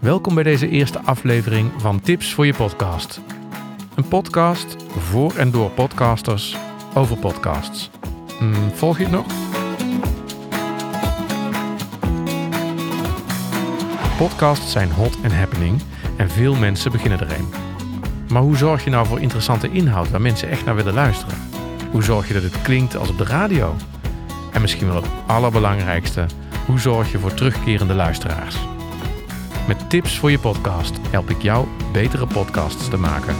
Welkom bij deze eerste aflevering van Tips voor je podcast. Een podcast voor en door podcasters over podcasts. Mm, volg je het nog? Podcasts zijn hot en happening en veel mensen beginnen er een. Maar hoe zorg je nou voor interessante inhoud waar mensen echt naar willen luisteren? Hoe zorg je dat het klinkt als op de radio? En misschien wel het allerbelangrijkste, hoe zorg je voor terugkerende luisteraars? Met tips voor je podcast help ik jou betere podcasts te maken.